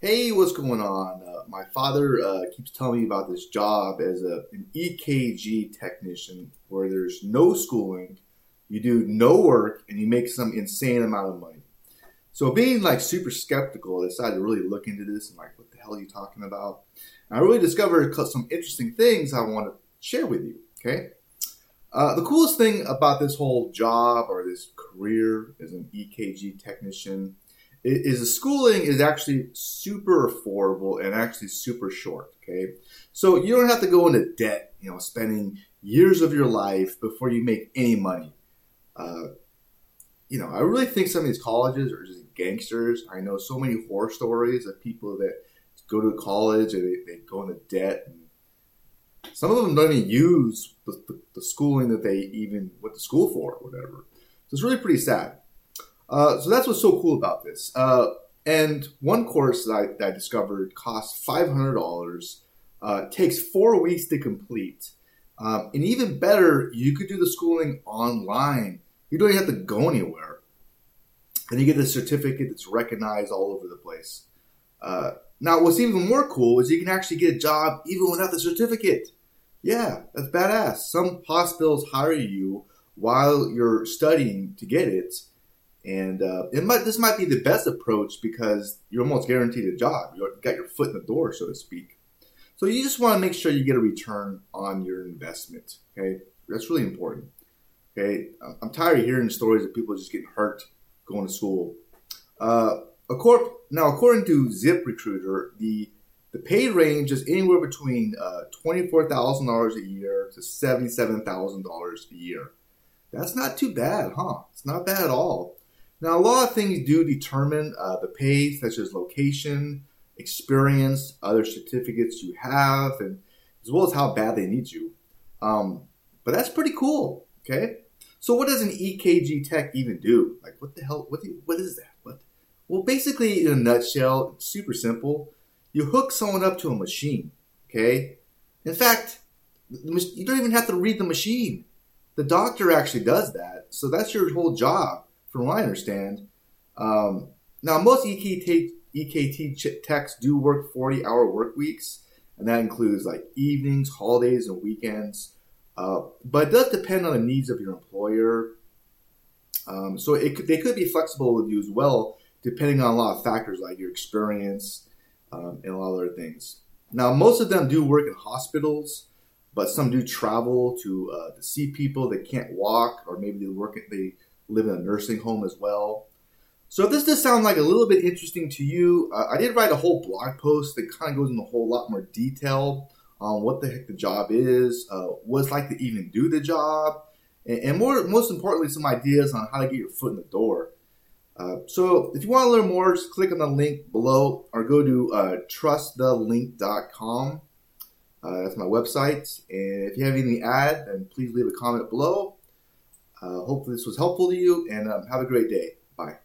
Hey, what's going on? Uh, my father uh, keeps telling me about this job as a, an EKG technician where there's no schooling, you do no work, and you make some insane amount of money. So, being like super skeptical, I decided to really look into this and like, what the hell are you talking about? And I really discovered some interesting things I want to share with you. Okay. Uh, the coolest thing about this whole job or this career as an EKG technician is the schooling is actually super affordable and actually super short. Okay, so you don't have to go into debt. You know, spending years of your life before you make any money. Uh, you know, I really think some of these colleges are just gangsters. I know so many horror stories of people that go to college and they, they go into debt. And some of them don't even use the, the, the schooling that they even went to school for or whatever. So it's really pretty sad. Uh, so that's what's so cool about this. Uh, and one course that I, that I discovered costs $500, uh, takes four weeks to complete. Um, and even better, you could do the schooling online. You don't even have to go anywhere. And you get a certificate that's recognized all over the place. Uh, now, what's even more cool is you can actually get a job even without the certificate. Yeah, that's badass. Some hospitals hire you while you're studying to get it and uh, it might this might be the best approach because you're almost guaranteed a job. You got your foot in the door, so to speak. So you just want to make sure you get a return on your investment. Okay, that's really important. Okay, I'm tired of hearing stories of people just getting hurt going to school. Uh, according, now, according to ZipRecruiter, the the pay range is anywhere between uh, twenty four thousand dollars a year to seventy seven thousand dollars a year. That's not too bad, huh? It's not bad at all. Now, a lot of things do determine uh, the pay, such as location, experience, other certificates you have, and as well as how bad they need you. Um, but that's pretty cool. Okay. So, what does an EKG tech even do? Like, what the hell? What, what is that? What? Well, basically, in a nutshell, super simple. You hook someone up to a machine. Okay. In fact, you don't even have to read the machine. The doctor actually does that. So that's your whole job from what I understand. Um, now, most EKT, EKT techs do work 40 hour work weeks, and that includes like evenings, holidays, and weekends. Uh, but it does depend on the needs of your employer. Um, so it they could be flexible with you as well, depending on a lot of factors like your experience um, and a lot of other things. Now, most of them do work in hospitals, but some do travel to, uh, to see people that can't walk, or maybe they work at they live in a nursing home as well. So if this does sound like a little bit interesting to you, uh, I did write a whole blog post that kind of goes into a whole lot more detail on what the heck the job is, uh, what it's like to even do the job, and, and, more, most importantly, some ideas on how to get your foot in the door. Uh, so if you want to learn more, just click on the link below or go to uh, trustthelink.com. Uh, that's my website. And if you have any ad, then please leave a comment below. Uh, hopefully, this was helpful to you, and um, have a great day. Bye.